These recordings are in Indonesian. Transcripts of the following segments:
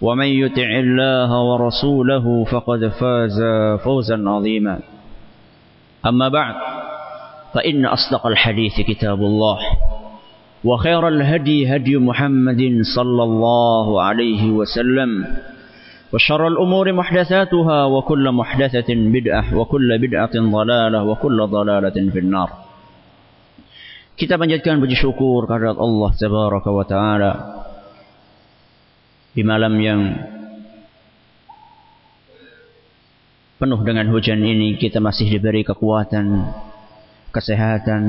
ومن يطع الله ورسوله فقد فاز فوزا عظيما. أما بعد فإن أصدق الحديث كتاب الله وخير الهدي هدي محمد صلى الله عليه وسلم وشر الأمور محدثاتها وكل محدثة بدعة وكل بدعة ضلالة وكل ضلالة في النار. Kita panjatkan puji syukur kehadirat Allah Tabaraka wa Ta'ala di malam yang penuh dengan hujan ini kita masih diberi kekuatan, kesehatan,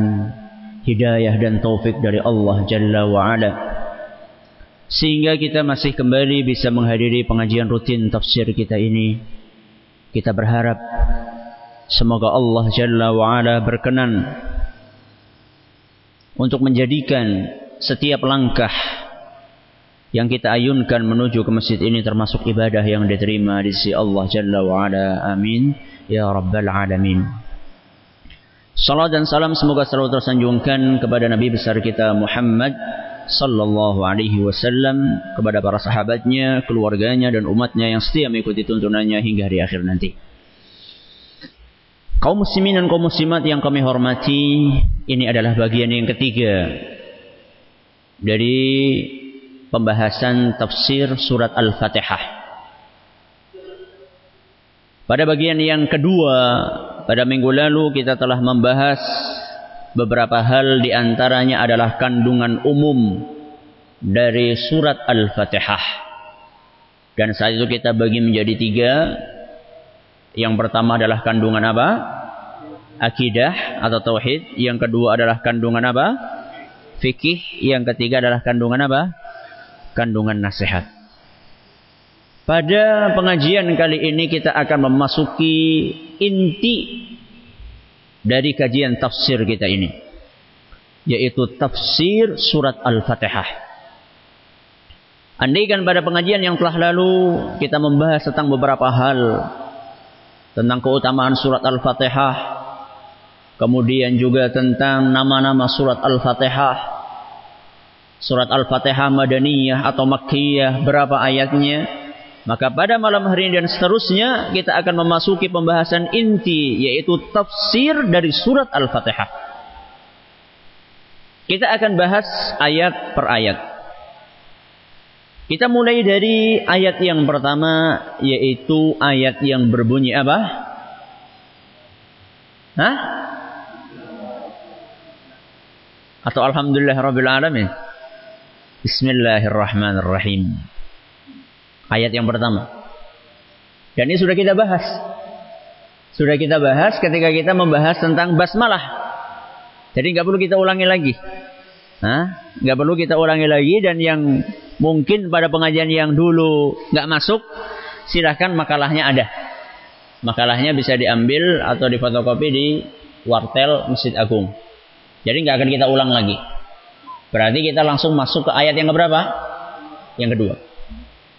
hidayah dan taufik dari Allah Jalla wa Ala. Sehingga kita masih kembali bisa menghadiri pengajian rutin tafsir kita ini. Kita berharap semoga Allah Jalla wa Ala berkenan untuk menjadikan setiap langkah yang kita ayunkan menuju ke masjid ini termasuk ibadah yang diterima di sisi Allah Jalla wa Ala. Amin ya rabbal alamin. Salam dan salam semoga selalu tersanjungkan kepada Nabi besar kita Muhammad sallallahu alaihi wasallam kepada para sahabatnya, keluarganya dan umatnya yang setia mengikuti tuntunannya hingga hari akhir nanti. Kaum muslimin dan kaum muslimat yang kami hormati, ini adalah bagian yang ketiga dari pembahasan tafsir surat Al-Fatihah. Pada bagian yang kedua, pada minggu lalu kita telah membahas beberapa hal di antaranya adalah kandungan umum dari surat Al-Fatihah. Dan saat itu kita bagi menjadi tiga. Yang pertama adalah kandungan apa? Akidah atau tauhid. Yang kedua adalah kandungan apa? Fikih. Yang ketiga adalah kandungan apa? Kandungan nasihat. Pada pengajian kali ini kita akan memasuki inti dari kajian tafsir kita ini. Yaitu tafsir surat Al-Fatihah. Andaikan pada pengajian yang telah lalu kita membahas tentang beberapa hal. Tentang keutamaan surat Al-Fatihah. Kemudian juga tentang nama-nama surat Al-Fatihah surat Al-Fatihah Madaniyah atau Makkiyah berapa ayatnya maka pada malam hari ini dan seterusnya kita akan memasuki pembahasan inti yaitu tafsir dari surat Al-Fatihah kita akan bahas ayat per ayat kita mulai dari ayat yang pertama yaitu ayat yang berbunyi apa? Hah? Atau Alhamdulillah Rabbil Alamin? Bismillahirrahmanirrahim. Ayat yang pertama. Dan ini sudah kita bahas. Sudah kita bahas ketika kita membahas tentang basmalah. Jadi nggak perlu kita ulangi lagi. Nggak perlu kita ulangi lagi dan yang mungkin pada pengajian yang dulu nggak masuk, silahkan makalahnya ada. Makalahnya bisa diambil atau difotokopi di wartel Masjid Agung. Jadi nggak akan kita ulang lagi. Berarti kita langsung masuk ke ayat yang keberapa? Yang kedua.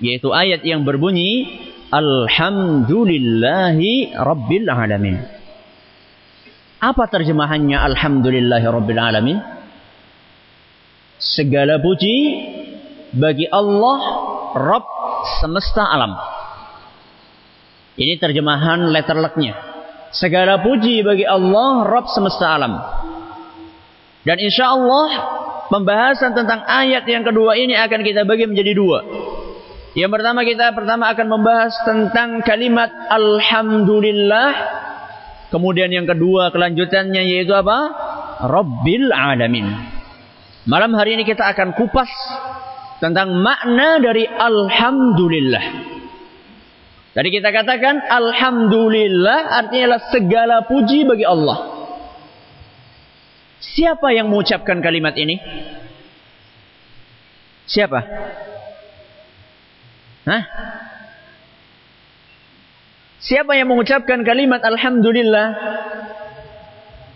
Yaitu ayat yang berbunyi Alhamdulillahi Rabbil Alamin. Apa terjemahannya Alhamdulillahi Rabbil Alamin? Segala puji bagi Allah Rabb semesta alam. Ini terjemahan letter lucknya. Segala puji bagi Allah Rabb semesta alam. Dan insya Allah pembahasan tentang ayat yang kedua ini akan kita bagi menjadi dua. Yang pertama kita pertama akan membahas tentang kalimat Alhamdulillah. Kemudian yang kedua kelanjutannya yaitu apa? Rabbil Alamin. Malam hari ini kita akan kupas tentang makna dari Alhamdulillah. Tadi kita katakan Alhamdulillah artinya adalah segala puji bagi Allah. Siapa yang mengucapkan kalimat ini? Siapa? Hah? Siapa yang mengucapkan kalimat Alhamdulillah?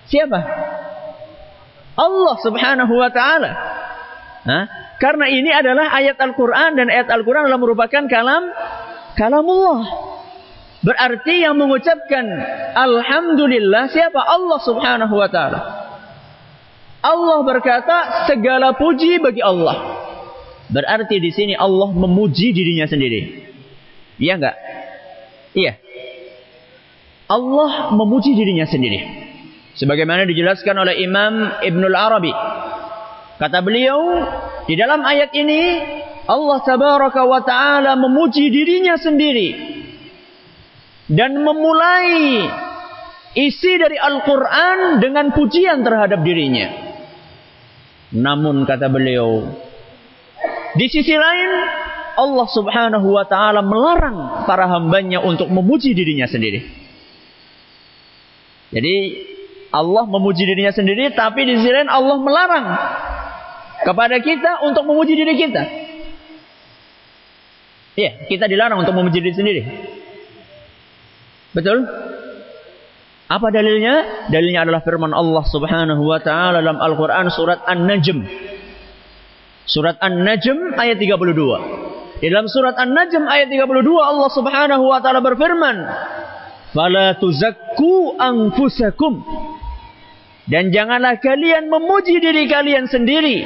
Siapa? Allah subhanahu wa ta'ala. Karena ini adalah ayat Al-Quran dan ayat Al-Quran adalah merupakan kalam kalamullah. Berarti yang mengucapkan Alhamdulillah siapa? Allah subhanahu wa ta'ala. Allah berkata segala puji bagi Allah. Berarti di sini Allah memuji dirinya sendiri. Iya enggak? Iya. Allah memuji dirinya sendiri. Sebagaimana dijelaskan oleh Imam Ibnul Arabi. Kata beliau, di dalam ayat ini Allah tabaraka wa taala memuji dirinya sendiri dan memulai isi dari Al-Qur'an dengan pujian terhadap dirinya. Namun kata beliau, di sisi lain, Allah subhanahu wa ta'ala melarang para hambanya untuk memuji dirinya sendiri. Jadi, Allah memuji dirinya sendiri, tapi di sisi lain Allah melarang kepada kita untuk memuji diri kita. Iya, kita dilarang untuk memuji diri sendiri. Betul? Apa dalilnya? Dalilnya adalah firman Allah Subhanahu wa taala dalam Al-Qur'an surat An-Najm Surat An-Najm ayat 32. Di dalam surat An-Najm ayat 32 Allah Subhanahu wa taala berfirman, "Fala tuzakku anfusakum." Dan janganlah kalian memuji diri kalian sendiri.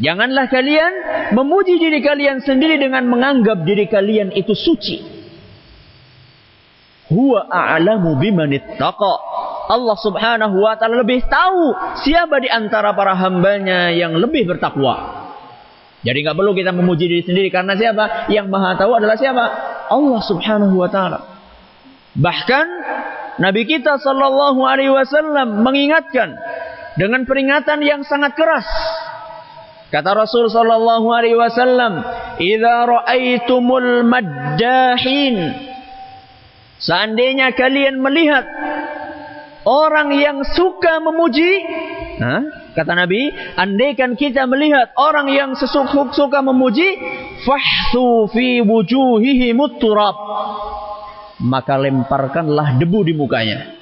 Janganlah kalian memuji diri kalian sendiri dengan menganggap diri kalian itu suci. Huwa a'lamu bimanittaqa. Allah subhanahu wa ta'ala lebih tahu siapa di antara para hambanya yang lebih bertakwa. Jadi nggak perlu kita memuji diri sendiri karena siapa? Yang maha tahu adalah siapa? Allah subhanahu wa ta'ala. Bahkan Nabi kita sallallahu alaihi wasallam mengingatkan dengan peringatan yang sangat keras. Kata Rasul sallallahu alaihi wasallam, "Idza ra'aitumul maddahin" Seandainya kalian melihat orang yang suka memuji, kata Nabi, andaikan kita melihat orang yang sesuka suka memuji, fahsu fi wujuhihi turab. Maka lemparkanlah debu di mukanya.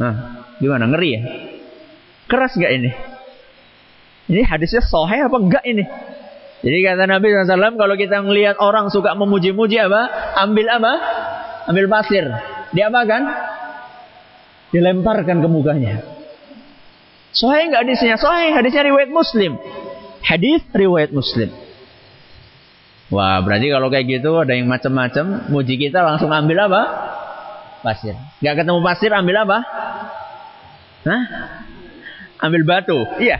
Nah, gimana? Ngeri ya? Keras gak ini? Ini hadisnya sohe apa enggak ini? Jadi kata Nabi SAW, kalau kita melihat orang suka memuji-muji apa? Ambil apa? Ambil pasir. Diapakan? Dilemparkan ke mukanya. Sahih enggak hadisnya? Sahih, hadisnya riwayat Muslim. Hadis riwayat Muslim. Wah, berarti kalau kayak gitu ada yang macam-macam, muji kita langsung ambil apa? Pasir. Enggak ketemu pasir, ambil apa? Hah? Ambil batu. Iya.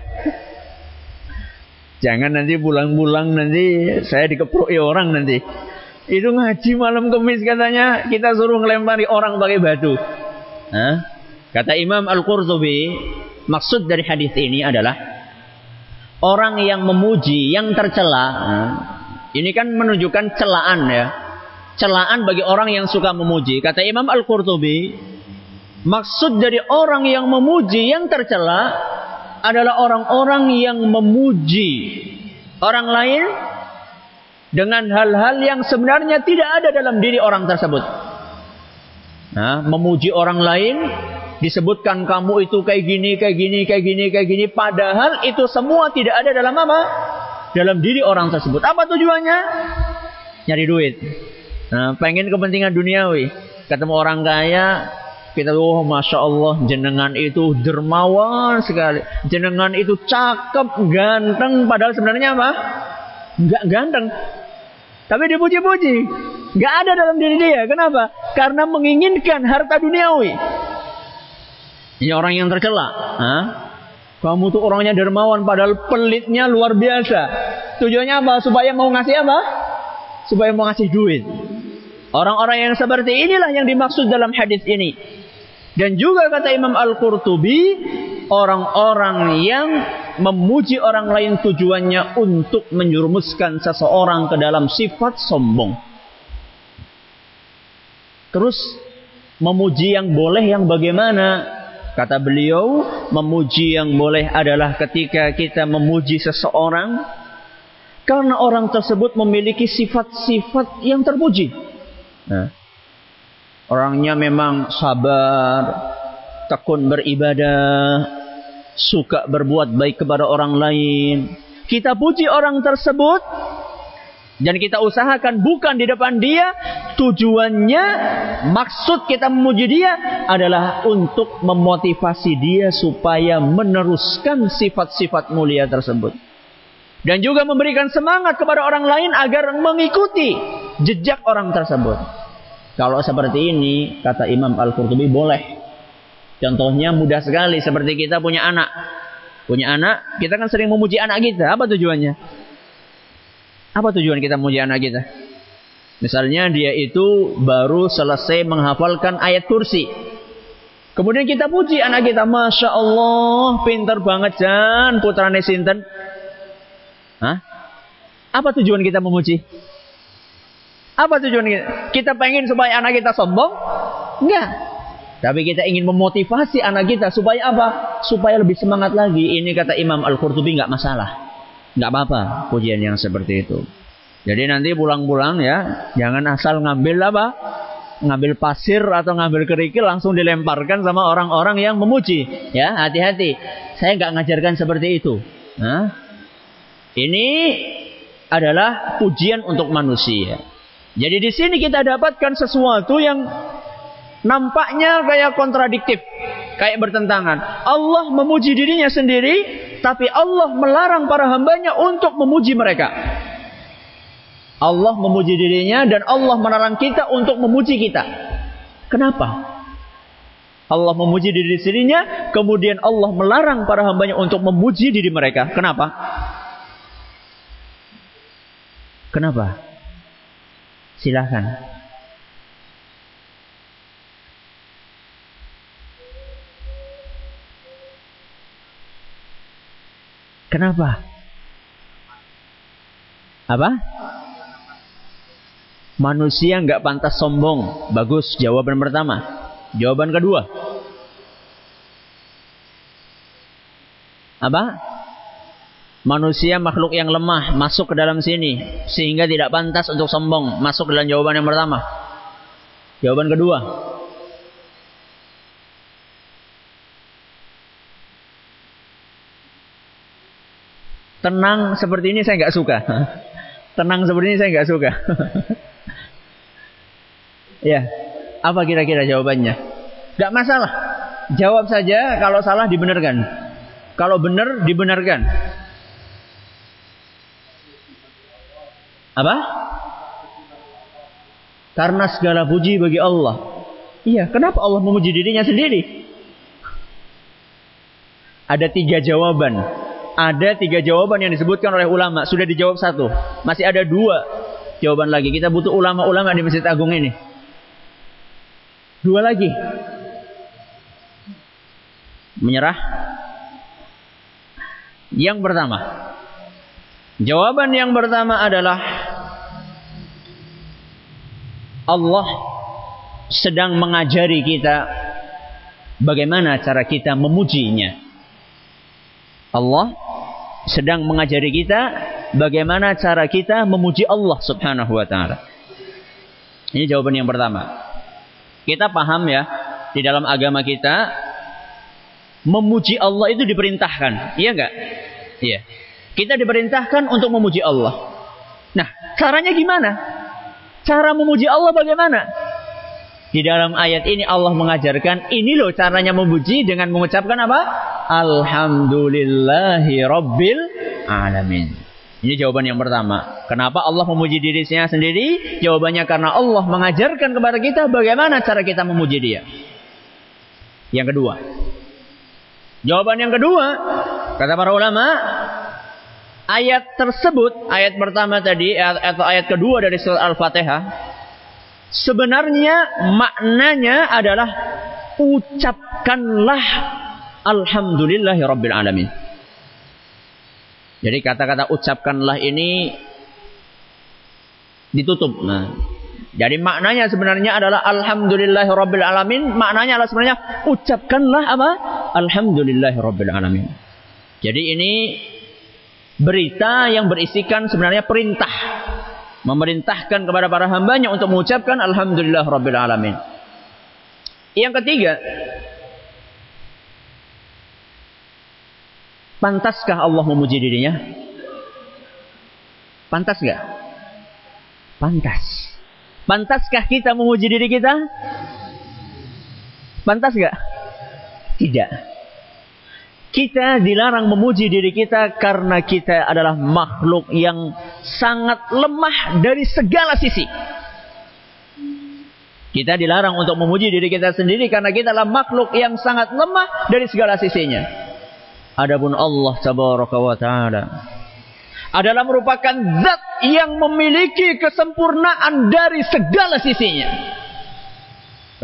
Jangan nanti pulang-pulang nanti saya dikeproi orang nanti. Itu ngaji malam kemis katanya kita suruh ngelempari orang pakai batu. Hah? Kata Imam Al-Qurtubi, maksud dari hadis ini adalah orang yang memuji, yang tercela. Ini kan menunjukkan celaan ya. Celaan bagi orang yang suka memuji. Kata Imam Al-Qurtubi, maksud dari orang yang memuji, yang tercela adalah orang-orang yang memuji orang lain dengan hal-hal yang sebenarnya tidak ada dalam diri orang tersebut. Nah, memuji orang lain disebutkan kamu itu kayak gini, kayak gini, kayak gini, kayak gini, padahal itu semua tidak ada dalam apa? Dalam diri orang tersebut. Apa tujuannya? Nyari duit. Nah, pengen kepentingan duniawi. Ketemu orang kaya, Kita oh masya Allah jenengan itu dermawan sekali, jenengan itu cakep, ganteng, padahal sebenarnya apa? Enggak ganteng. Tapi dipuji-puji. Enggak ada dalam diri dia. Kenapa? Karena menginginkan harta duniawi. Ini orang yang tercela. Kamu tuh orangnya dermawan padahal pelitnya luar biasa. Tujuannya apa? Supaya mau ngasih apa? Supaya mau ngasih duit. Orang-orang yang seperti inilah yang dimaksud dalam hadis ini. Dan juga kata Imam Al-Qurtubi, orang-orang yang memuji orang lain tujuannya untuk menjurumuskan seseorang ke dalam sifat sombong. Terus memuji yang boleh yang bagaimana? Kata beliau, memuji yang boleh adalah ketika kita memuji seseorang karena orang tersebut memiliki sifat-sifat yang terpuji. Nah, orangnya memang sabar, tekun beribadah, suka berbuat baik kepada orang lain. Kita puji orang tersebut dan kita usahakan bukan di depan dia. Tujuannya, maksud kita memuji dia adalah untuk memotivasi dia supaya meneruskan sifat-sifat mulia tersebut. Dan juga memberikan semangat kepada orang lain agar mengikuti jejak orang tersebut. Kalau seperti ini, kata Imam Al-Qurtubi boleh. Contohnya mudah sekali seperti kita punya anak. Punya anak, kita kan sering memuji anak kita. Apa tujuannya? Apa tujuan kita memuji anak kita? Misalnya dia itu baru selesai menghafalkan ayat kursi. Kemudian kita puji anak kita. Masya Allah, pintar banget Jan, putrane sinten. Hah? Apa tujuan kita memuji? Apa tujuan kita? Kita pengen supaya anak kita sombong? Enggak. Tapi kita ingin memotivasi anak kita supaya apa? Supaya lebih semangat lagi. Ini kata Imam Al-Qurtubi enggak masalah. Enggak apa-apa pujian yang seperti itu. Jadi nanti pulang-pulang ya, jangan asal ngambil apa? Ngambil pasir atau ngambil kerikil langsung dilemparkan sama orang-orang yang memuji. Ya, hati-hati. Saya enggak ngajarkan seperti itu. Nah, ini adalah pujian untuk manusia. Jadi di sini kita dapatkan sesuatu yang nampaknya kayak kontradiktif, kayak bertentangan. Allah memuji dirinya sendiri, tapi Allah melarang para hambanya untuk memuji mereka. Allah memuji dirinya dan Allah melarang kita untuk memuji kita. Kenapa? Allah memuji diri sendirinya, kemudian Allah melarang para hambanya untuk memuji diri mereka. Kenapa? Kenapa? Silahkan. Kenapa? Apa? Manusia nggak pantas sombong. Bagus, jawaban pertama. Jawaban kedua. Apa? Manusia makhluk yang lemah masuk ke dalam sini sehingga tidak pantas untuk sombong. Masuk dalam jawaban yang pertama. Jawaban kedua. Tenang seperti ini saya nggak suka. Tenang seperti ini saya nggak suka. Ya apa kira-kira jawabannya? Nggak masalah. Jawab saja kalau salah dibenarkan. Kalau benar dibenarkan Apa? Karena segala puji bagi Allah. Iya, kenapa Allah memuji dirinya sendiri? Ada tiga jawaban. Ada tiga jawaban yang disebutkan oleh ulama. Sudah dijawab satu. Masih ada dua jawaban lagi. Kita butuh ulama-ulama di Masjid Agung ini. Dua lagi. Menyerah. Yang pertama. Jawaban yang pertama adalah Allah sedang mengajari kita bagaimana cara kita memujinya. Allah sedang mengajari kita bagaimana cara kita memuji Allah Subhanahu wa taala. Ini jawaban yang pertama. Kita paham ya, di dalam agama kita memuji Allah itu diperintahkan. Iya enggak? Iya. Kita diperintahkan untuk memuji Allah. Nah, caranya gimana? Cara memuji Allah bagaimana? Di dalam ayat ini Allah mengajarkan ini loh caranya memuji dengan mengucapkan apa? Alhamdulillahi Rabbil Alamin. Ini jawaban yang pertama. Kenapa Allah memuji dirinya sendiri? Jawabannya karena Allah mengajarkan kepada kita bagaimana cara kita memuji dia. Yang kedua. Jawaban yang kedua. Kata para ulama. Ayat tersebut. Ayat pertama tadi. Atau ayat kedua dari surat Al-Fatihah. Sebenarnya maknanya adalah. Ucapkanlah. Alhamdulillahi Rabbil Alamin. Jadi kata-kata ucapkanlah ini ditutup. Nah, jadi maknanya sebenarnya adalah alhamdulillah rabbil alamin. Maknanya adalah sebenarnya ucapkanlah apa? Alhamdulillah rabbil alamin. Jadi ini berita yang berisikan sebenarnya perintah. Memerintahkan kepada para hambanya untuk mengucapkan alhamdulillah rabbil alamin. Yang ketiga, Pantaskah Allah memuji dirinya? Pantas gak? Pantas. Pantaskah kita memuji diri kita? Pantas gak? Tidak. Kita dilarang memuji diri kita karena kita adalah makhluk yang sangat lemah dari segala sisi. Kita dilarang untuk memuji diri kita sendiri karena kita adalah makhluk yang sangat lemah dari segala sisinya. Adapun Allah tabaraka wa taala adalah merupakan zat yang memiliki kesempurnaan dari segala sisinya.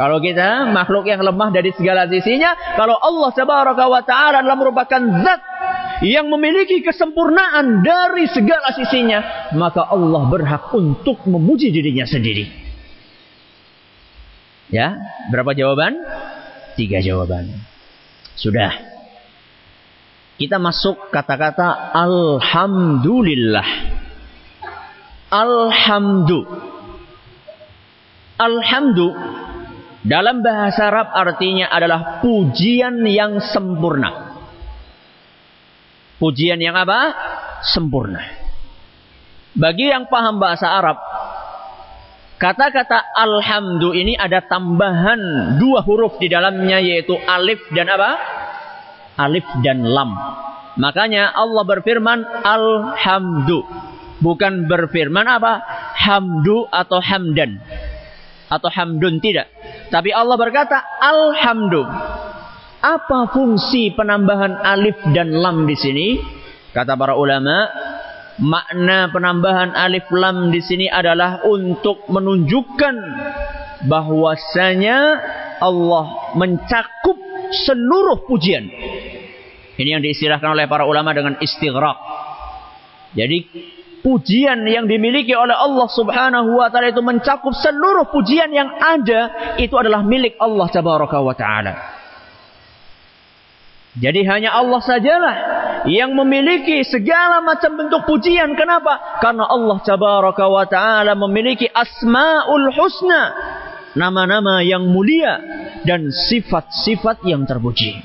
Kalau kita makhluk yang lemah dari segala sisinya, kalau Allah tabaraka wa taala adalah merupakan zat yang memiliki kesempurnaan dari segala sisinya, maka Allah berhak untuk memuji dirinya sendiri. Ya, berapa jawaban? Tiga jawaban. Sudah. Kita masuk kata-kata Alhamdulillah. Alhamdu. Alhamdu. Dalam bahasa Arab artinya adalah pujian yang sempurna. Pujian yang apa? Sempurna. Bagi yang paham bahasa Arab, kata-kata alhamdu ini ada tambahan dua huruf di dalamnya yaitu alif dan apa? alif dan lam. Makanya Allah berfirman alhamdu. Bukan berfirman apa? Hamdu atau hamdan. Atau hamdun tidak. Tapi Allah berkata alhamdu. Apa fungsi penambahan alif dan lam di sini? Kata para ulama, makna penambahan alif lam di sini adalah untuk menunjukkan bahwasanya Allah mencakup seluruh pujian. Ini yang diistilahkan oleh para ulama dengan istighraq. Jadi pujian yang dimiliki oleh Allah Subhanahu wa taala itu mencakup seluruh pujian yang ada itu adalah milik Allah tabaraka wa taala. Jadi hanya Allah sajalah yang memiliki segala macam bentuk pujian. Kenapa? Karena Allah tabaraka wa taala memiliki asmaul husna, nama-nama yang mulia dan sifat-sifat yang terpuji.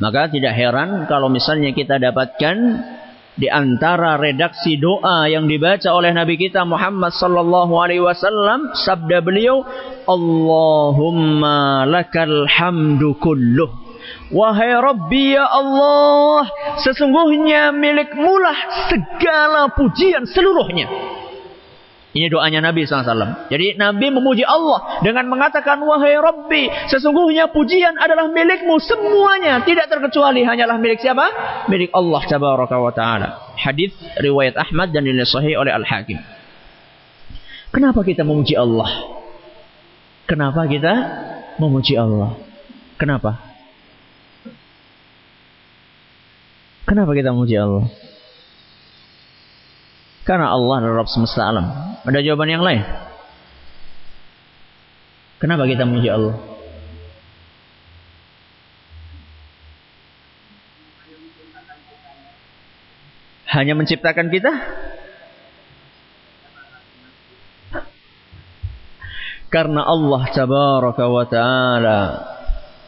Maka tidak heran kalau misalnya kita dapatkan di antara redaksi doa yang dibaca oleh Nabi kita Muhammad sallallahu alaihi wasallam sabda beliau Allahumma lakal hamdu kulluh. Wahai Rabbi ya Allah sesungguhnya milikmulah segala pujian seluruhnya ini doanya Nabi SAW. Jadi Nabi memuji Allah dengan mengatakan, Wahai Rabbi, sesungguhnya pujian adalah milikmu semuanya. Tidak terkecuali hanyalah milik siapa? Milik Allah Tabaraka wa Ta'ala. Hadis riwayat Ahmad dan dinilai oleh Al-Hakim. Kenapa kita memuji Allah? Kenapa kita memuji Allah? Kenapa? Kenapa kita memuji Allah? Karena Allah adalah Rabb semesta alam. Ada jawaban yang lain? Kenapa kita memuji Allah? Hanya menciptakan kita? Karena Allah tabaraka wa ta'ala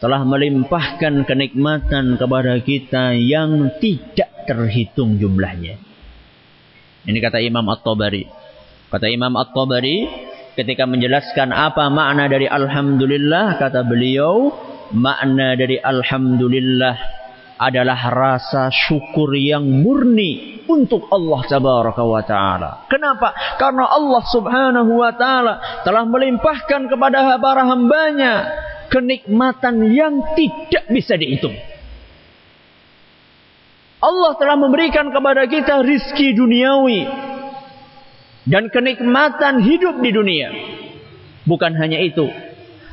telah melimpahkan kenikmatan kepada kita yang tidak terhitung jumlahnya. Ini kata Imam At-Tabari. Kata Imam At-Tabari, Ketika menjelaskan apa makna dari alhamdulillah, kata beliau, makna dari alhamdulillah adalah rasa syukur yang murni untuk Allah tabaraka wa taala. Kenapa? Karena Allah Subhanahu wa taala telah melimpahkan kepada para hambanya kenikmatan yang tidak bisa dihitung. Allah telah memberikan kepada kita rizki duniawi dan kenikmatan hidup di dunia. Bukan hanya itu.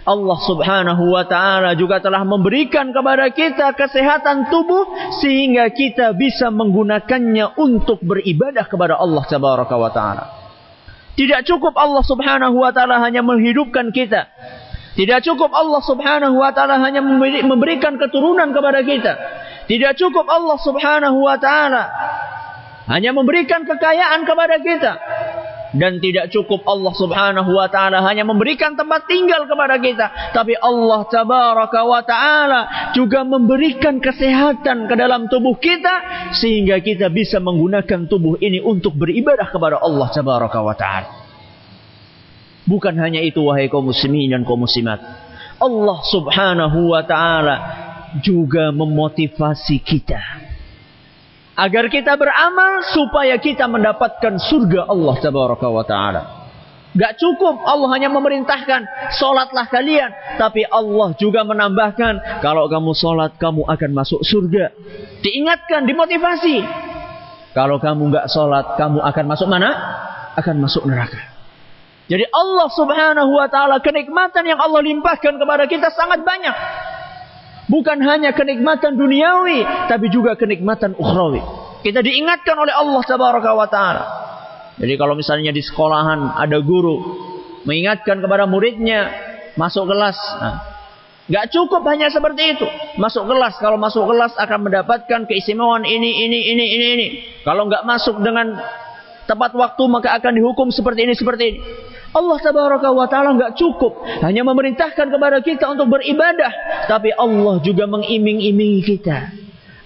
Allah subhanahu wa ta'ala juga telah memberikan kepada kita kesehatan tubuh sehingga kita bisa menggunakannya untuk beribadah kepada Allah tabaraka wa ta'ala. Tidak cukup Allah subhanahu wa ta'ala hanya menghidupkan kita. Tidak cukup Allah subhanahu wa ta'ala hanya memberikan keturunan kepada kita. Tidak cukup Allah subhanahu wa ta'ala hanya memberikan kekayaan kepada kita. Dan tidak cukup Allah subhanahu wa ta'ala hanya memberikan tempat tinggal kepada kita. Tapi Allah tabaraka wa ta'ala juga memberikan kesehatan ke dalam tubuh kita. Sehingga kita bisa menggunakan tubuh ini untuk beribadah kepada Allah tabaraka wa ta'ala. Bukan hanya itu wahai kaum muslimin dan kaum muslimat. Allah subhanahu wa ta'ala juga memotivasi kita agar kita beramal supaya kita mendapatkan surga Allah tabaraka wa taala. Gak cukup Allah hanya memerintahkan solatlah kalian, tapi Allah juga menambahkan kalau kamu solat kamu akan masuk surga. Diingatkan, dimotivasi. Kalau kamu gak solat kamu akan masuk mana? Akan masuk neraka. Jadi Allah subhanahu wa ta'ala kenikmatan yang Allah limpahkan kepada kita sangat banyak. Bukan hanya kenikmatan duniawi, tapi juga kenikmatan ukhrawi. Kita diingatkan oleh Allah Tabaraka wa taala. Jadi kalau misalnya di sekolahan ada guru mengingatkan kepada muridnya masuk kelas. Nah, Gak cukup hanya seperti itu. Masuk kelas, kalau masuk kelas akan mendapatkan keistimewaan ini, ini, ini, ini, ini. Kalau nggak masuk dengan tepat waktu maka akan dihukum seperti ini, seperti ini. Allah tabaraka wa taala enggak cukup hanya memerintahkan kepada kita untuk beribadah, tapi Allah juga mengiming-imingi kita.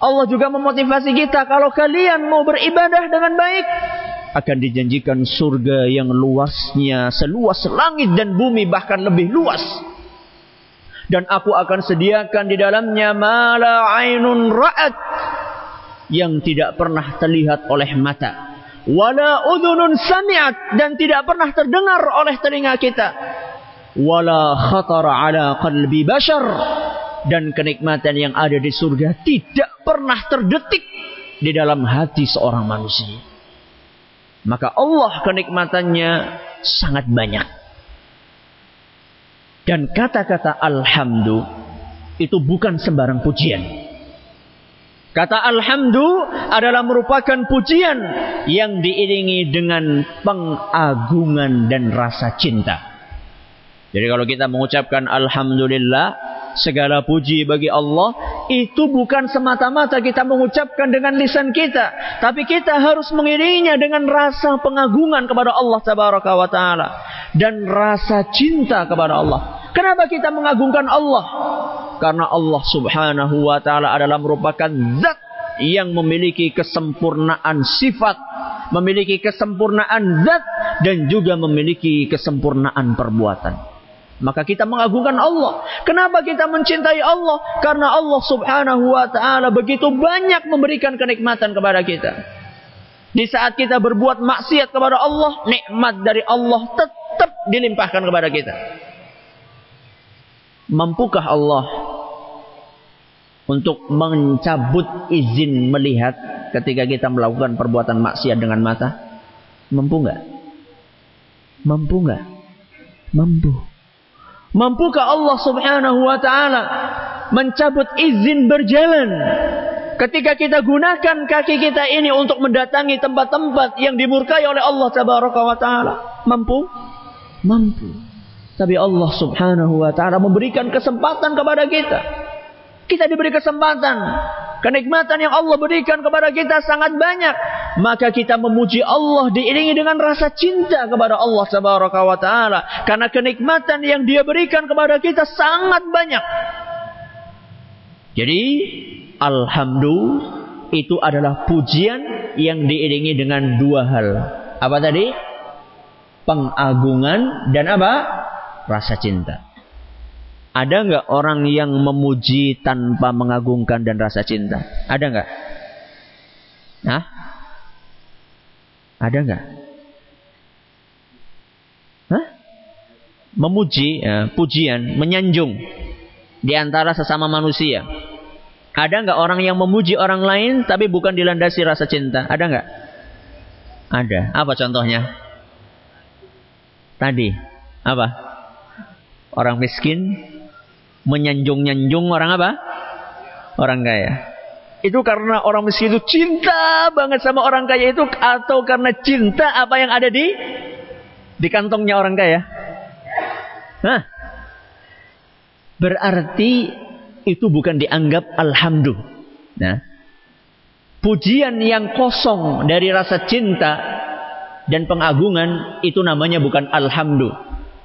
Allah juga memotivasi kita kalau kalian mau beribadah dengan baik akan dijanjikan surga yang luasnya seluas langit dan bumi bahkan lebih luas. Dan aku akan sediakan di dalamnya mala ainun ra'at yang tidak pernah terlihat oleh mata wala udhunun sami'at. Dan tidak pernah terdengar oleh telinga kita. Wala khatara ala qalbi bashar. Dan kenikmatan yang ada di surga tidak pernah terdetik di dalam hati seorang manusia. Maka Allah kenikmatannya sangat banyak. Dan kata-kata alhamdulillah itu bukan sembarang pujian Kata alhamdu adalah merupakan pujian yang diiringi dengan pengagungan dan rasa cinta. Jadi kalau kita mengucapkan alhamdulillah, segala puji bagi Allah, itu bukan semata-mata kita mengucapkan dengan lisan kita, tapi kita harus mengiringinya dengan rasa pengagungan kepada Allah tabaraka wa taala dan rasa cinta kepada Allah. Kenapa kita mengagungkan Allah? Karena Allah subhanahu wa ta'ala adalah merupakan zat yang memiliki kesempurnaan sifat. Memiliki kesempurnaan zat dan juga memiliki kesempurnaan perbuatan. Maka kita mengagungkan Allah. Kenapa kita mencintai Allah? Karena Allah subhanahu wa ta'ala begitu banyak memberikan kenikmatan kepada kita. Di saat kita berbuat maksiat kepada Allah, nikmat dari Allah tetap dilimpahkan kepada kita. Mampukah Allah untuk mencabut izin melihat ketika kita melakukan perbuatan maksiat dengan mata? Mampu nggak? Mampu nggak? Mampu. Mampukah Allah Subhanahu wa taala mencabut izin berjalan ketika kita gunakan kaki kita ini untuk mendatangi tempat-tempat yang dimurkai oleh Allah Tabaraka wa taala? Mampu? Mampu. Tapi Allah subhanahu wa ta'ala memberikan kesempatan kepada kita. Kita diberi kesempatan. Kenikmatan yang Allah berikan kepada kita sangat banyak. Maka kita memuji Allah diiringi dengan rasa cinta kepada Allah subhanahu wa ta'ala. Karena kenikmatan yang dia berikan kepada kita sangat banyak. Jadi, Alhamdulillah itu adalah pujian yang diiringi dengan dua hal. Apa tadi? pengagungan dan apa? Rasa cinta. Ada nggak orang yang memuji tanpa mengagungkan dan rasa cinta? Ada nggak? Hah? Ada nggak? Hah? Memuji, ya, pujian, menyanjung di antara sesama manusia. Ada nggak orang yang memuji orang lain tapi bukan dilandasi rasa cinta? Ada nggak? Ada. Apa contohnya? Tadi apa? Orang miskin menyanjung-nyanjung orang apa? Orang kaya. Itu karena orang miskin itu cinta banget sama orang kaya itu atau karena cinta apa yang ada di di kantongnya orang kaya? Hah? Berarti itu bukan dianggap alhamdulillah. Nah, pujian yang kosong dari rasa cinta dan pengagungan itu namanya bukan alhamdu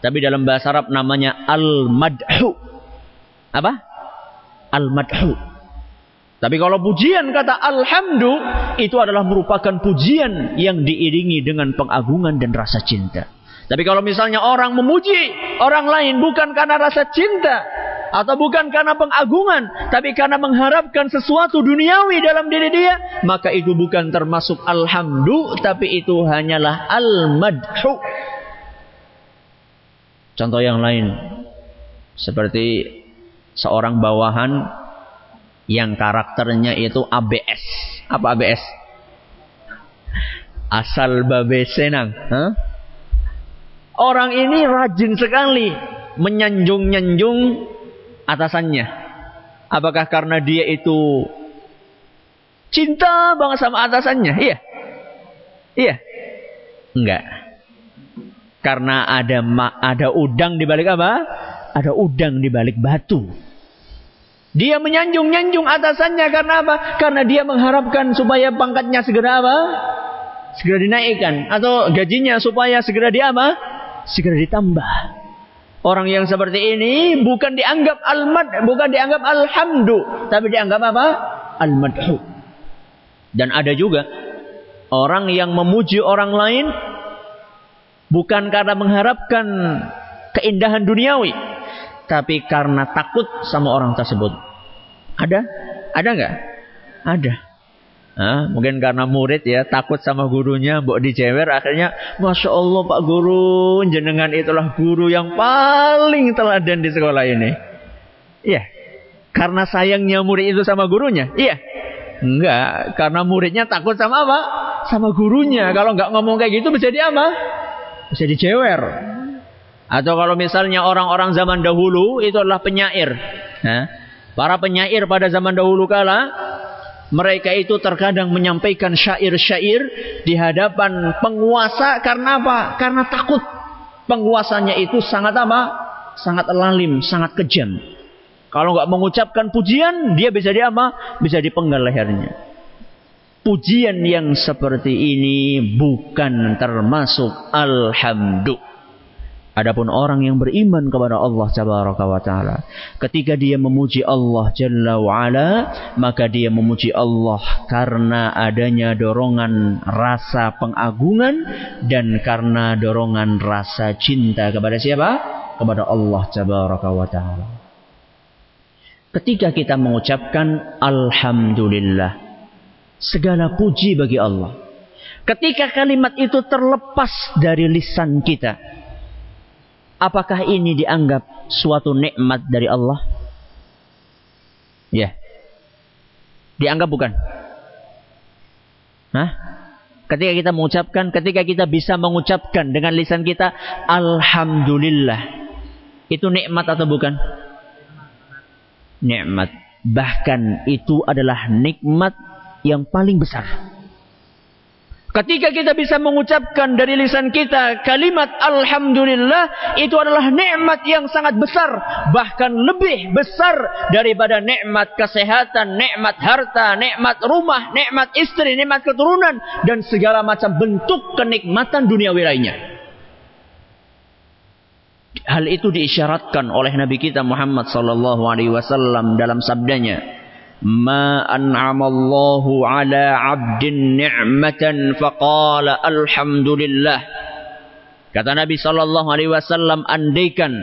tapi dalam bahasa Arab namanya al-madhu apa? Al-madhu. Tapi kalau pujian kata alhamdu itu adalah merupakan pujian yang diiringi dengan pengagungan dan rasa cinta. Tapi kalau misalnya orang memuji orang lain bukan karena rasa cinta atau bukan karena pengagungan tapi karena mengharapkan sesuatu duniawi dalam diri dia maka itu bukan termasuk alhamdu tapi itu hanyalah al-madhu. Contoh yang lain seperti seorang bawahan yang karakternya itu ABS apa ABS asal babe senang huh? orang ini rajin sekali menyanjung-nyanjung atasannya. Apakah karena dia itu cinta banget sama atasannya? Iya. Iya. Enggak. Karena ada ada udang di balik apa? Ada udang di balik batu. Dia menyanjung-nyanjung atasannya karena apa? Karena dia mengharapkan supaya pangkatnya segera apa? Segera dinaikkan atau gajinya supaya segera dia apa? Segera ditambah. Orang yang seperti ini bukan dianggap al-mad, bukan dianggap alhamdu, tapi dianggap apa? Al-madhu. Dan ada juga orang yang memuji orang lain bukan karena mengharapkan keindahan duniawi, tapi karena takut sama orang tersebut. Ada? Ada nggak? Ada. Nah, mungkin karena murid ya takut sama gurunya, mbok dijewer akhirnya Masya Allah Pak Guru, jenengan itulah guru yang paling teladan di sekolah ini. Iya. Karena sayangnya murid itu sama gurunya. Iya. Enggak, karena muridnya takut sama apa? Sama gurunya. Kalau enggak ngomong kayak gitu bisa di apa? Bisa dijewer. Atau kalau misalnya orang-orang zaman dahulu itu adalah penyair. Nah, para penyair pada zaman dahulu kala mereka itu terkadang menyampaikan syair-syair di hadapan penguasa karena apa? Karena takut penguasanya itu sangat apa? Sangat lalim, sangat kejam. Kalau nggak mengucapkan pujian, dia bisa di apa? Bisa dipenggal lehernya. Pujian yang seperti ini bukan termasuk alhamdulillah. Adapun orang yang beriman kepada Allah Tabaraka wa taala, ketika dia memuji Allah Jalla wa ala, maka dia memuji Allah karena adanya dorongan rasa pengagungan dan karena dorongan rasa cinta kepada siapa? Kepada Allah Tabaraka wa taala. Ketika kita mengucapkan alhamdulillah, segala puji bagi Allah. Ketika kalimat itu terlepas dari lisan kita, Apakah ini dianggap suatu nikmat dari Allah? Ya. Dianggap bukan? Hah? Ketika kita mengucapkan, ketika kita bisa mengucapkan dengan lisan kita, Alhamdulillah. Itu nikmat atau bukan? Nikmat. Bahkan itu adalah nikmat yang paling besar. Ketika kita bisa mengucapkan dari lisan kita kalimat Alhamdulillah itu adalah nikmat yang sangat besar. Bahkan lebih besar daripada nikmat kesehatan, nikmat harta, nikmat rumah, nikmat istri, nikmat keturunan. Dan segala macam bentuk kenikmatan dunia lainnya. Hal itu diisyaratkan oleh Nabi kita Muhammad sallallahu alaihi wasallam dalam sabdanya. ما أنعم الله على عبد نعمة فقال الحمد لله Kata Nabi Shallallahu Alaihi Wasallam, andaikan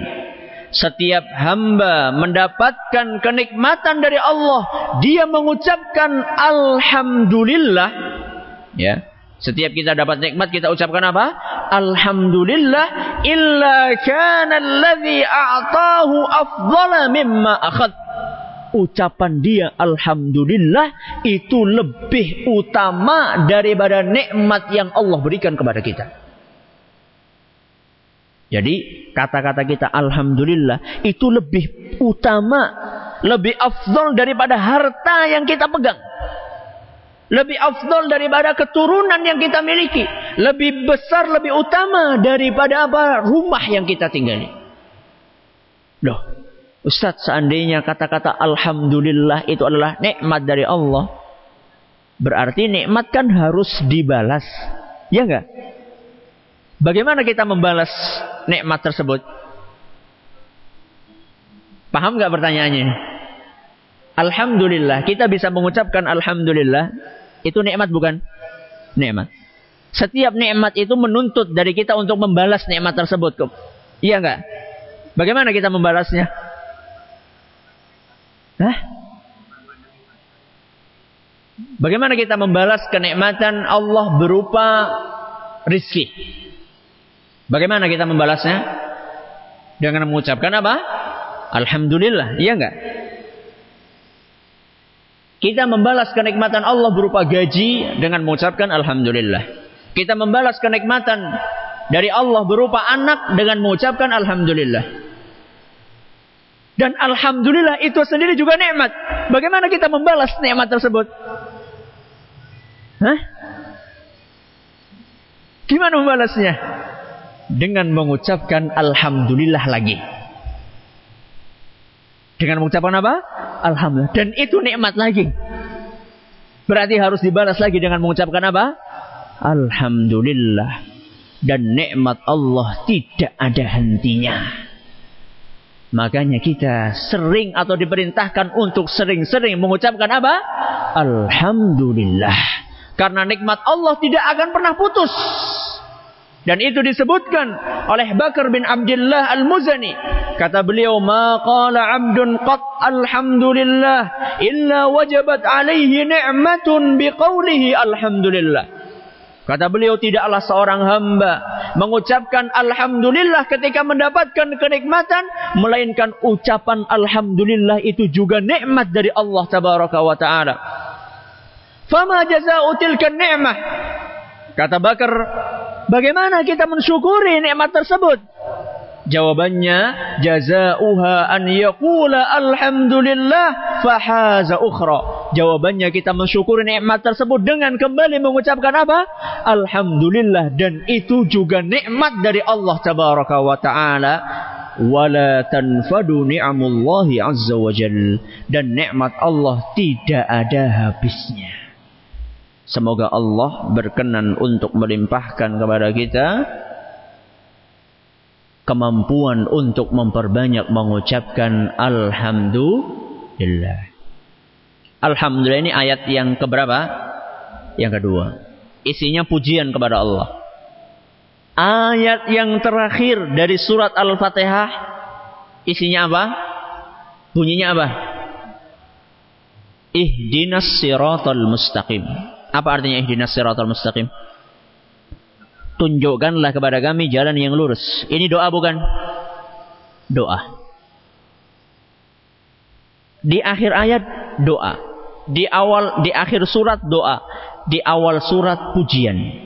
setiap hamba mendapatkan kenikmatan dari Allah, dia mengucapkan Alhamdulillah. Ya, setiap kita dapat nikmat kita ucapkan apa? Alhamdulillah illa kana alladhi a'tahu afdala mimma akhad. Ucapan dia Alhamdulillah itu lebih utama daripada nikmat yang Allah berikan kepada kita. Jadi kata-kata kita Alhamdulillah itu lebih utama, lebih afdol daripada harta yang kita pegang. Lebih afdol daripada keturunan yang kita miliki. Lebih besar, lebih utama daripada apa rumah yang kita tinggali. Loh, Ustaz seandainya kata-kata Alhamdulillah itu adalah nikmat dari Allah. Berarti nikmat kan harus dibalas. Ya enggak? Bagaimana kita membalas nikmat tersebut? Paham nggak pertanyaannya? Alhamdulillah, kita bisa mengucapkan Alhamdulillah. Itu nikmat bukan? Nikmat. Setiap nikmat itu menuntut dari kita untuk membalas nikmat tersebut. Iya nggak? Bagaimana kita membalasnya? Hah? Bagaimana kita membalas kenikmatan Allah berupa rizki? Bagaimana kita membalasnya? Dengan mengucapkan apa? Alhamdulillah, iya enggak? Kita membalas kenikmatan Allah berupa gaji dengan mengucapkan Alhamdulillah. Kita membalas kenikmatan dari Allah berupa anak dengan mengucapkan Alhamdulillah. Dan Alhamdulillah itu sendiri juga nikmat. Bagaimana kita membalas nikmat tersebut? Hah? Gimana membalasnya? dengan mengucapkan alhamdulillah lagi. Dengan mengucapkan apa? Alhamdulillah. Dan itu nikmat lagi. Berarti harus dibalas lagi dengan mengucapkan apa? Alhamdulillah. Dan nikmat Allah tidak ada hentinya. Makanya kita sering atau diperintahkan untuk sering-sering mengucapkan apa? Alhamdulillah. Karena nikmat Allah tidak akan pernah putus. Dan itu disebutkan oleh Bakar bin Abdullah Al-Muzani. Kata beliau, "Ma qala 'abdun qat alhamdulillah illa wajabat alaihi ni'matun biqaulihi alhamdulillah." Kata beliau, tidaklah seorang hamba mengucapkan alhamdulillah ketika mendapatkan kenikmatan, melainkan ucapan alhamdulillah itu juga nikmat dari Allah tabaraka wa taala. Fama jazaa'u tilka ni'mah? Kata Bakar, Bagaimana kita mensyukuri nikmat tersebut? Jawabannya jazauha an yaqula alhamdulillah fahaza ukhra. Jawabannya kita mensyukuri nikmat tersebut dengan kembali mengucapkan apa? Alhamdulillah dan itu juga nikmat dari Allah tabaraka wa taala wala tanfadu ni'amullahi azza wa jal dan nikmat Allah tidak ada habisnya. Semoga Allah berkenan untuk melimpahkan kepada kita kemampuan untuk memperbanyak mengucapkan Alhamdulillah. Alhamdulillah ini ayat yang keberapa? Yang kedua. Isinya pujian kepada Allah. Ayat yang terakhir dari surat Al-Fatihah isinya apa? Bunyinya apa? Ihdinas siratal mustaqim. Apa artinya ihdinas siratal mustaqim? Tunjukkanlah kepada kami jalan yang lurus. Ini doa bukan? Doa. Di akhir ayat doa. Di awal di akhir surat doa. Di awal surat pujian.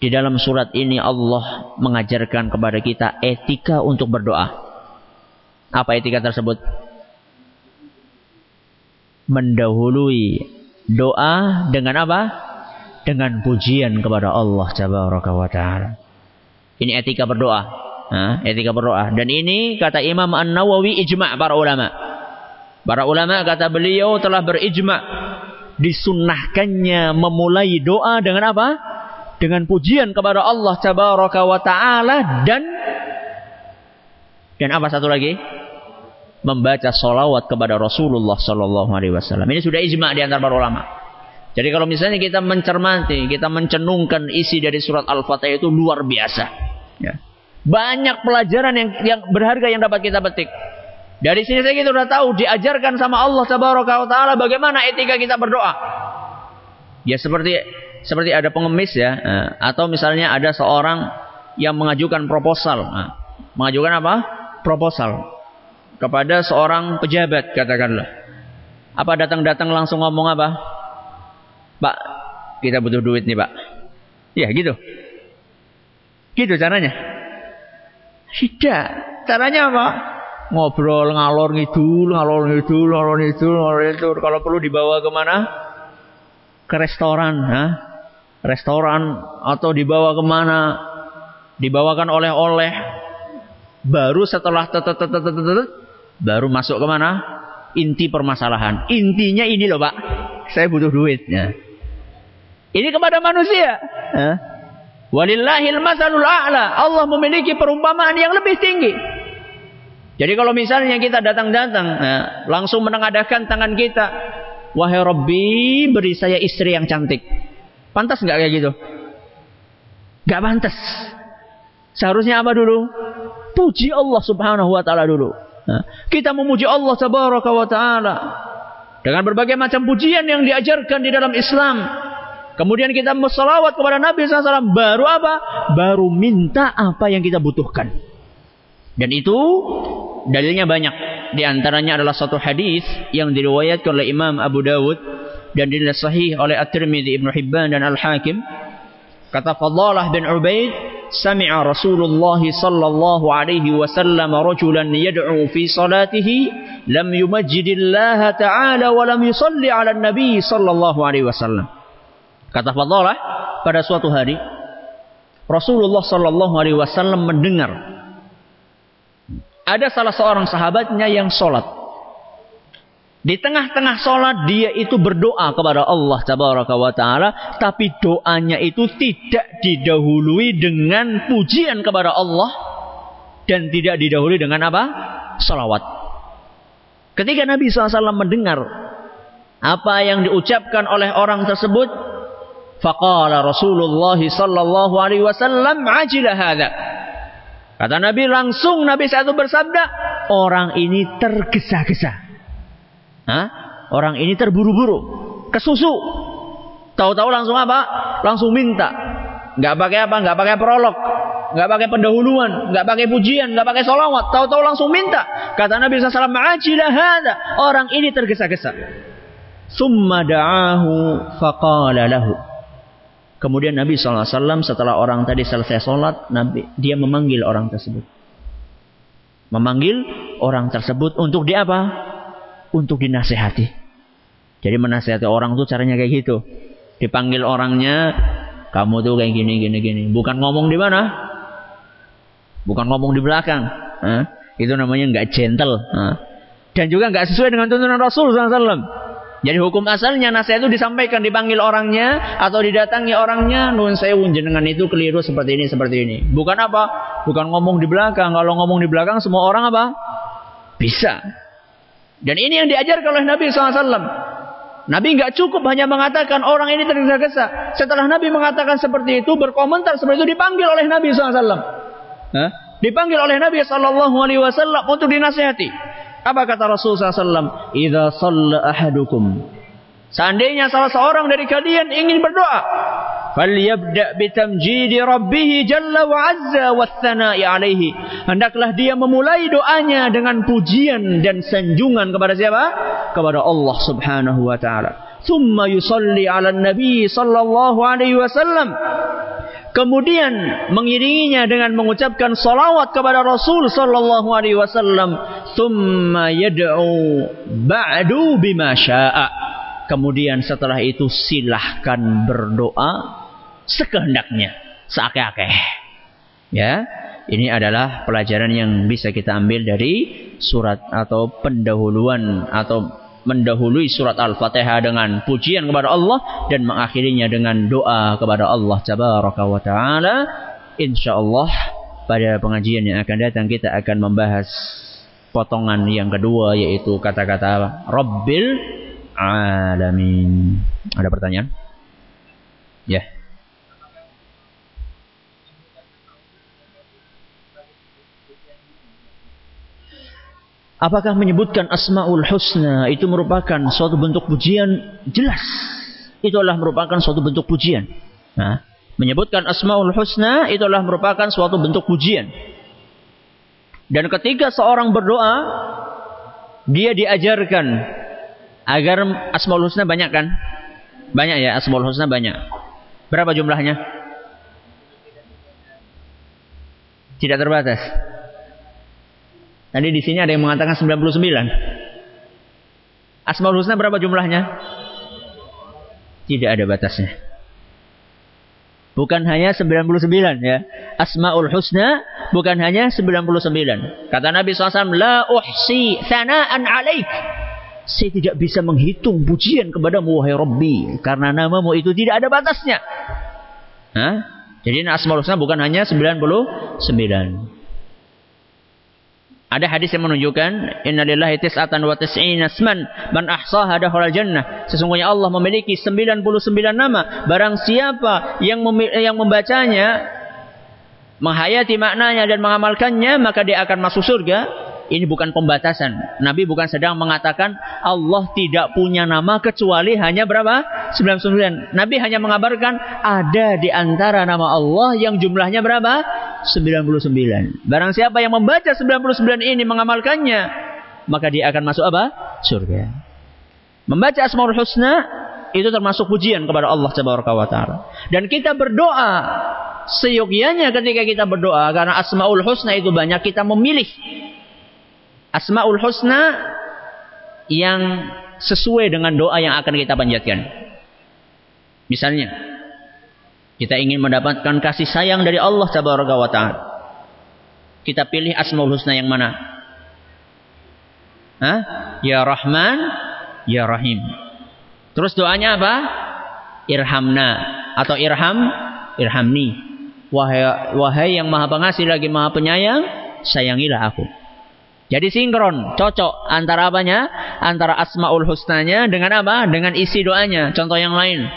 Di dalam surat ini Allah mengajarkan kepada kita etika untuk berdoa. Apa etika tersebut? Mendahului doa dengan apa? Dengan pujian kepada Allah Tabaraka wa taala. Ini etika berdoa. Nah, etika berdoa. Dan ini kata Imam An-Nawawi ijma' para ulama. Para ulama kata beliau telah berijma' disunnahkannya memulai doa dengan apa? Dengan pujian kepada Allah Tabaraka wa taala dan dan apa satu lagi? membaca solawat kepada Rasulullah Sallallahu Alaihi Wasallam. Ini sudah ijma di antara para ulama. Jadi kalau misalnya kita mencermati, kita mencenungkan isi dari surat Al-Fatihah itu luar biasa. Ya. Banyak pelajaran yang yang berharga yang dapat kita petik. Dari sini saya kita sudah tahu diajarkan sama Allah Taala bagaimana etika kita berdoa. Ya seperti seperti ada pengemis ya, eh, atau misalnya ada seorang yang mengajukan proposal. Eh, mengajukan apa? Proposal kepada seorang pejabat katakanlah. Apa datang-datang langsung ngomong apa? Pak, kita butuh duit nih pak. Ya gitu. Gitu caranya. Tidak. Caranya apa? Ngobrol ngalor ngidul, ngalor ngidul, ngalor ngidul, ngalor ngidul. Kalau perlu dibawa ke mana? Ke restoran. Ha? Restoran atau dibawa ke mana? Dibawakan oleh-oleh. Baru setelah baru masuk ke mana? Inti permasalahan. Intinya ini loh pak. Saya butuh duit. Ini kepada manusia. Walillahil masalul a'la. Allah memiliki perumpamaan yang lebih tinggi. Jadi kalau misalnya kita datang-datang, nah, langsung menengadakan tangan kita. Wahai Rabbi, beri saya istri yang cantik. Pantas nggak kayak gitu? Gak pantas. Seharusnya apa dulu? Puji Allah subhanahu wa ta'ala dulu. Nah, kita memuji Allah tabaraka wa ta'ala. Dengan berbagai macam pujian yang diajarkan di dalam Islam. Kemudian kita bersalawat kepada Nabi SAW. Baru apa? Baru minta apa yang kita butuhkan. Dan itu dalilnya banyak. Di antaranya adalah satu hadis yang diriwayatkan oleh Imam Abu Dawud dan dinilai sahih oleh At-Tirmidzi, Ibnu Hibban dan Al-Hakim. Kata Fadlalah bin Ubaid, "Sami'a Rasulullah sallallahu alaihi wasallam rajulan yad'u fi salatihi lam yumajjidillah ta'ala wa lam yusalli 'ala nabi sallallahu alaihi wasallam." Kata Fadhalah, pada suatu hari Rasulullah Shallallahu Alaihi Wasallam mendengar ada salah seorang sahabatnya yang sholat. Di tengah-tengah sholat dia itu berdoa kepada Allah Tabaraka wa Taala, tapi doanya itu tidak didahului dengan pujian kepada Allah dan tidak didahului dengan apa? Salawat. Ketika Nabi SAW mendengar apa yang diucapkan oleh orang tersebut, Faqala Rasulullah sallallahu alaihi wasallam ajila hadza. Kata Nabi langsung Nabi satu bersabda, orang ini tergesa-gesa. Hah? Orang ini terburu-buru, kesusu. Tahu-tahu langsung apa? Langsung minta. Enggak pakai apa? Enggak pakai prolog. Enggak pakai pendahuluan, enggak pakai pujian, enggak pakai solawat. Tahu-tahu langsung minta. Kata Nabi SAW, Ajila hadza. Orang ini tergesa-gesa. Summa da'ahu faqala lahu. Kemudian Nabi SAW setelah orang tadi selesai sholat, Nabi dia memanggil orang tersebut. Memanggil orang tersebut untuk di apa? Untuk dinasehati. Jadi menasehati orang tuh caranya kayak gitu. Dipanggil orangnya, kamu tuh kayak gini, gini, gini. Bukan ngomong di mana? Bukan ngomong di belakang. Hah? Itu namanya nggak gentle. Hah? Dan juga nggak sesuai dengan tuntunan Rasul SAW. Jadi hukum asalnya nasihat itu disampaikan dipanggil orangnya atau didatangi orangnya nun sewu jenengan itu keliru seperti ini seperti ini. Bukan apa? Bukan ngomong di belakang. Kalau ngomong di belakang semua orang apa? Bisa. Dan ini yang diajarkan oleh Nabi SAW. Nabi nggak cukup hanya mengatakan orang ini tergesa-gesa. Setelah Nabi mengatakan seperti itu, berkomentar seperti itu dipanggil oleh Nabi SAW. Hah? Dipanggil oleh Nabi SAW untuk dinasihati. Apa kata Rasulullah SAW? Idza salla ahadukum. Seandainya salah seorang dari kalian ingin berdoa, falyabda bitamjidi rabbih jalla wa azza wathana'i alaihi. Hendaklah dia memulai doanya dengan pujian dan sanjungan kepada siapa? Kepada Allah Subhanahu wa taala. Thumma yusalli 'ala nabi sallallahu alaihi wasallam. Kemudian mengiringinya dengan mengucapkan salawat kepada Rasul sallallahu alaihi wasallam, "Tsumma yad'u ba'du bima syaa." Kemudian setelah itu silahkan berdoa sekehendaknya, seakeh-akeh. Ya, ini adalah pelajaran yang bisa kita ambil dari surat atau pendahuluan atau mendahului surat Al-Fatihah dengan pujian kepada Allah dan mengakhirinya dengan doa kepada Allah tabaraka wa taala. Insyaallah pada pengajian yang akan datang kita akan membahas potongan yang kedua yaitu kata-kata Rabbil alamin. Ada pertanyaan? Ya. Apakah menyebutkan Asmaul Husna itu merupakan suatu bentuk pujian? Jelas. Itu adalah merupakan suatu bentuk pujian. Nah, menyebutkan Asmaul Husna itu adalah merupakan suatu bentuk pujian. Dan ketika seorang berdoa, dia diajarkan agar Asmaul Husna banyak kan? Banyak ya, Asmaul Husna banyak. Berapa jumlahnya? Tidak terbatas. Tadi di sini ada yang mengatakan 99. Asmaul Husna berapa jumlahnya? Tidak ada batasnya. Bukan hanya 99 ya. Asmaul Husna bukan hanya 99. Kata Nabi SAW, La uhsi thana'an alaik. Saya tidak bisa menghitung pujian kepadamu wahai Rabbi. Karena namamu itu tidak ada batasnya. Hah? Jadi Asmaul Husna bukan hanya 99. Ada hadis yang menunjukkan innalillahi tis'atan wa tis'ina asman man ahsaha dakhala jannah. Sesungguhnya Allah memiliki 99 nama. Barang siapa yang yang membacanya menghayati maknanya dan mengamalkannya maka dia akan masuk surga ini bukan pembatasan. Nabi bukan sedang mengatakan Allah tidak punya nama kecuali hanya berapa? 99. Nabi hanya mengabarkan ada di antara nama Allah yang jumlahnya berapa? 99. Barang siapa yang membaca 99 ini mengamalkannya, maka dia akan masuk apa? Surga. Membaca Asmaul Husna itu termasuk pujian kepada Allah Subhanahu wa taala. Dan kita berdoa seyogyanya ketika kita berdoa karena Asmaul Husna itu banyak kita memilih Asmaul Husna yang sesuai dengan doa yang akan kita panjatkan. Misalnya, kita ingin mendapatkan kasih sayang dari Allah Tabaraka wa taala. Kita pilih Asmaul Husna yang mana? Hah? Ya Rahman, Ya Rahim. Terus doanya apa? Irhamna atau irham, irhamni. Wahai, wahai yang maha pengasih lagi maha penyayang, sayangilah aku. Jadi sinkron, cocok antara apanya? Antara asmaul husnanya dengan apa? Dengan isi doanya. Contoh yang lain.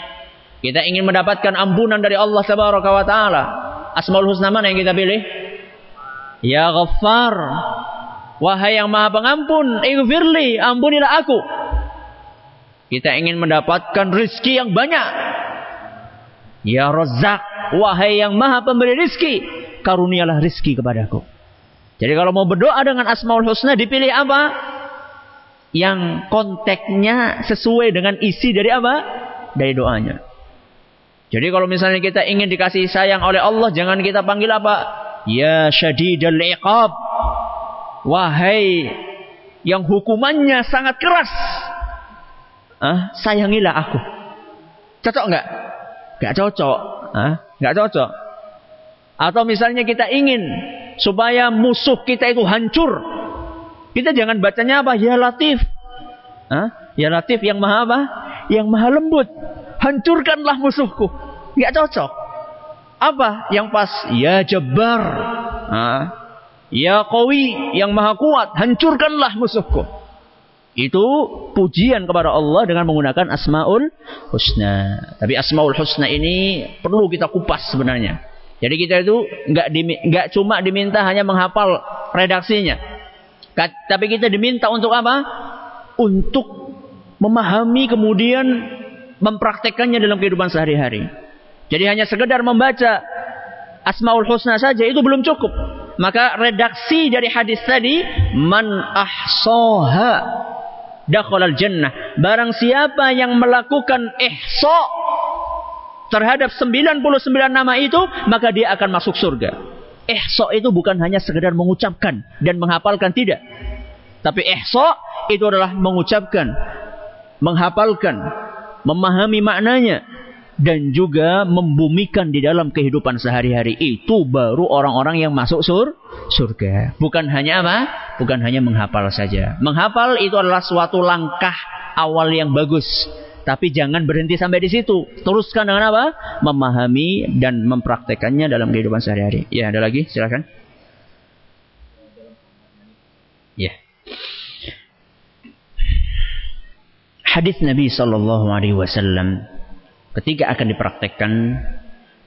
Kita ingin mendapatkan ampunan dari Allah Subhanahu wa taala. Asmaul husna mana yang kita pilih? Ya Ghaffar. Wahai yang Maha Pengampun, ighfirli, ampunilah aku. Kita ingin mendapatkan rizki yang banyak. Ya Razzaq, wahai yang Maha Pemberi rizki, karunialah rizki kepadaku. Jadi kalau mau berdoa dengan Asmaul Husna dipilih apa? Yang konteksnya sesuai dengan isi dari apa? Dari doanya. Jadi kalau misalnya kita ingin dikasih sayang oleh Allah, jangan kita panggil apa? Ya syadidal iqab. Wahai yang hukumannya sangat keras. Ah, sayangilah aku. Cocok enggak? Enggak cocok. Ah, enggak cocok. Atau misalnya kita ingin supaya musuh kita itu hancur. Kita jangan bacanya apa? Ya Latif. Hah? Ya Latif yang maha apa? Yang maha lembut. Hancurkanlah musuhku. Nggak cocok. Apa yang pas? Ya Jabbar. Hah? Ya Qawi yang maha kuat. Hancurkanlah musuhku. Itu pujian kepada Allah dengan menggunakan Asmaul Husna. Tapi Asmaul Husna ini perlu kita kupas sebenarnya. Jadi kita itu nggak nggak cuma diminta hanya menghafal redaksinya, tapi kita diminta untuk apa? Untuk memahami kemudian mempraktekannya dalam kehidupan sehari-hari. Jadi hanya sekedar membaca Asmaul Husna saja itu belum cukup. Maka redaksi dari hadis tadi man ahsoha dakhalal jannah. Barang siapa yang melakukan ihsa terhadap 99 nama itu, maka dia akan masuk surga. Ihsa itu bukan hanya sekedar mengucapkan dan menghafalkan tidak. Tapi ihsa itu adalah mengucapkan, menghafalkan, memahami maknanya dan juga membumikan di dalam kehidupan sehari-hari itu baru orang-orang yang masuk sur surga. Bukan hanya apa? Bukan hanya menghafal saja. Menghafal itu adalah suatu langkah awal yang bagus. Tapi jangan berhenti sampai di situ. Teruskan dengan apa? Memahami dan mempraktekannya dalam kehidupan sehari-hari. Ya, ada lagi? Silakan. Ya. hadis Nabi Shallallahu Alaihi Wasallam ketika akan dipraktekkan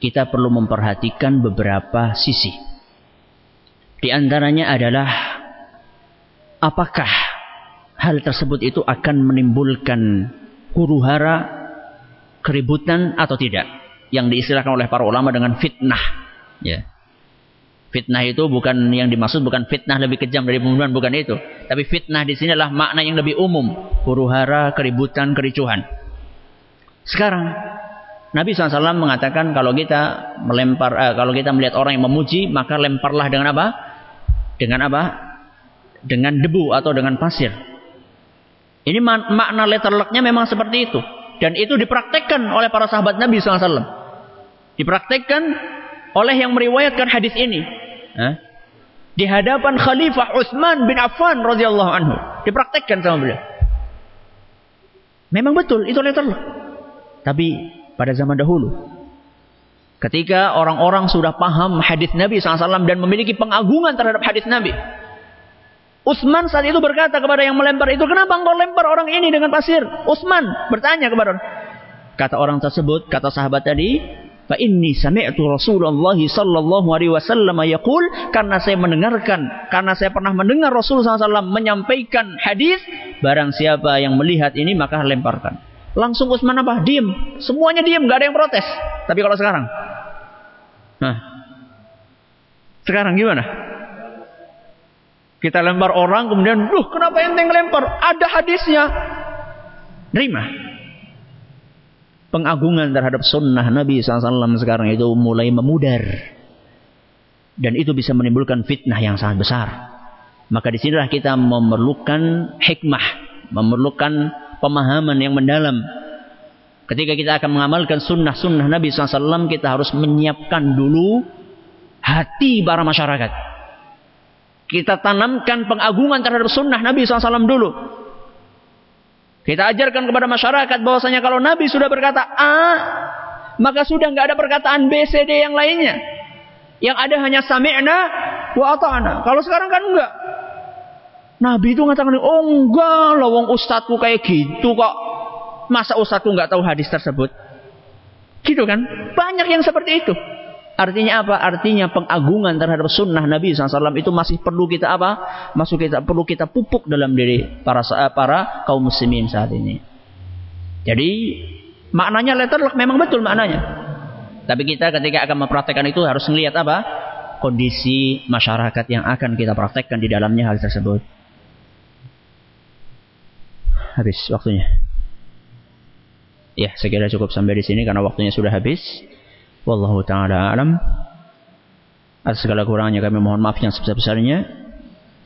kita perlu memperhatikan beberapa sisi. Di antaranya adalah apakah hal tersebut itu akan menimbulkan huru hara, keributan atau tidak. Yang diistilahkan oleh para ulama dengan fitnah. Ya. Fitnah itu bukan yang dimaksud bukan fitnah lebih kejam dari pembunuhan bukan itu. Tapi fitnah di sini adalah makna yang lebih umum, huru hara, keributan, kericuhan. Sekarang Nabi SAW mengatakan kalau kita melempar, eh, kalau kita melihat orang yang memuji, maka lemparlah dengan apa? Dengan apa? Dengan debu atau dengan pasir. Ini makna letter lucknya memang seperti itu. Dan itu dipraktekkan oleh para sahabat Nabi SAW. Dipraktekkan oleh yang meriwayatkan hadis ini. Eh? Di hadapan Khalifah Utsman bin Affan radhiyallahu anhu. Dipraktekkan sama beliau. Memang betul itu letter luck. Tapi pada zaman dahulu. Ketika orang-orang sudah paham hadis Nabi SAW dan memiliki pengagungan terhadap hadis Nabi. Utsman saat itu berkata kepada yang melempar itu, kenapa engkau lempar orang ini dengan pasir? Utsman bertanya kepada orang. Kata orang tersebut, kata sahabat tadi, Fa inni sami'tu Rasulullah sallallahu alaihi wasallam yaqul karena saya mendengarkan karena saya pernah mendengar Rasulullah SAW menyampaikan hadis barang siapa yang melihat ini maka lemparkan. Langsung Utsman apa? Diem. Semuanya diem, nggak ada yang protes. Tapi kalau sekarang, nah, sekarang gimana? Kita lempar orang, kemudian, duh, kenapa ente ngelempar? Ada hadisnya. Terima. Pengagungan terhadap sunnah Nabi SAW sekarang itu mulai memudar. Dan itu bisa menimbulkan fitnah yang sangat besar. Maka di sinilah kita memerlukan hikmah. Memerlukan pemahaman yang mendalam. Ketika kita akan mengamalkan sunnah-sunnah Nabi SAW, kita harus menyiapkan dulu hati para masyarakat. Kita tanamkan pengagungan terhadap sunnah Nabi SAW dulu. Kita ajarkan kepada masyarakat bahwasanya kalau Nabi sudah berkata A, maka sudah nggak ada perkataan B, C, D yang lainnya. Yang ada hanya sami'na wa ata'na. Kalau sekarang kan enggak. Nabi itu mengatakan, oh enggak lah wong ustadku kayak gitu kok. Masa ustadku nggak tahu hadis tersebut? Gitu kan? Banyak yang seperti itu. Artinya apa? Artinya pengagungan terhadap sunnah Nabi SAW itu masih perlu kita apa? Masuk kita perlu kita pupuk dalam diri para para kaum muslimin saat ini. Jadi maknanya letterlock memang betul maknanya. Tapi kita ketika akan mempraktekkan itu harus melihat apa? Kondisi masyarakat yang akan kita praktekkan di dalamnya hal tersebut habis waktunya. Ya, saya kira cukup sampai di sini karena waktunya sudah habis. Wallahu taala alam. Atas segala kurangnya kami mohon maaf yang sebesar-besarnya.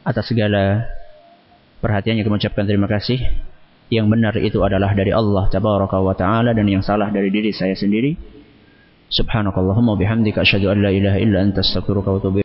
Atas segala perhatiannya kami ucapkan terima kasih. Yang benar itu adalah dari Allah tabaraka wa taala dan yang salah dari diri saya sendiri. Subhanakallahumma bihamdika asyhadu an la ilaha illa anta astaghfiruka wa atubu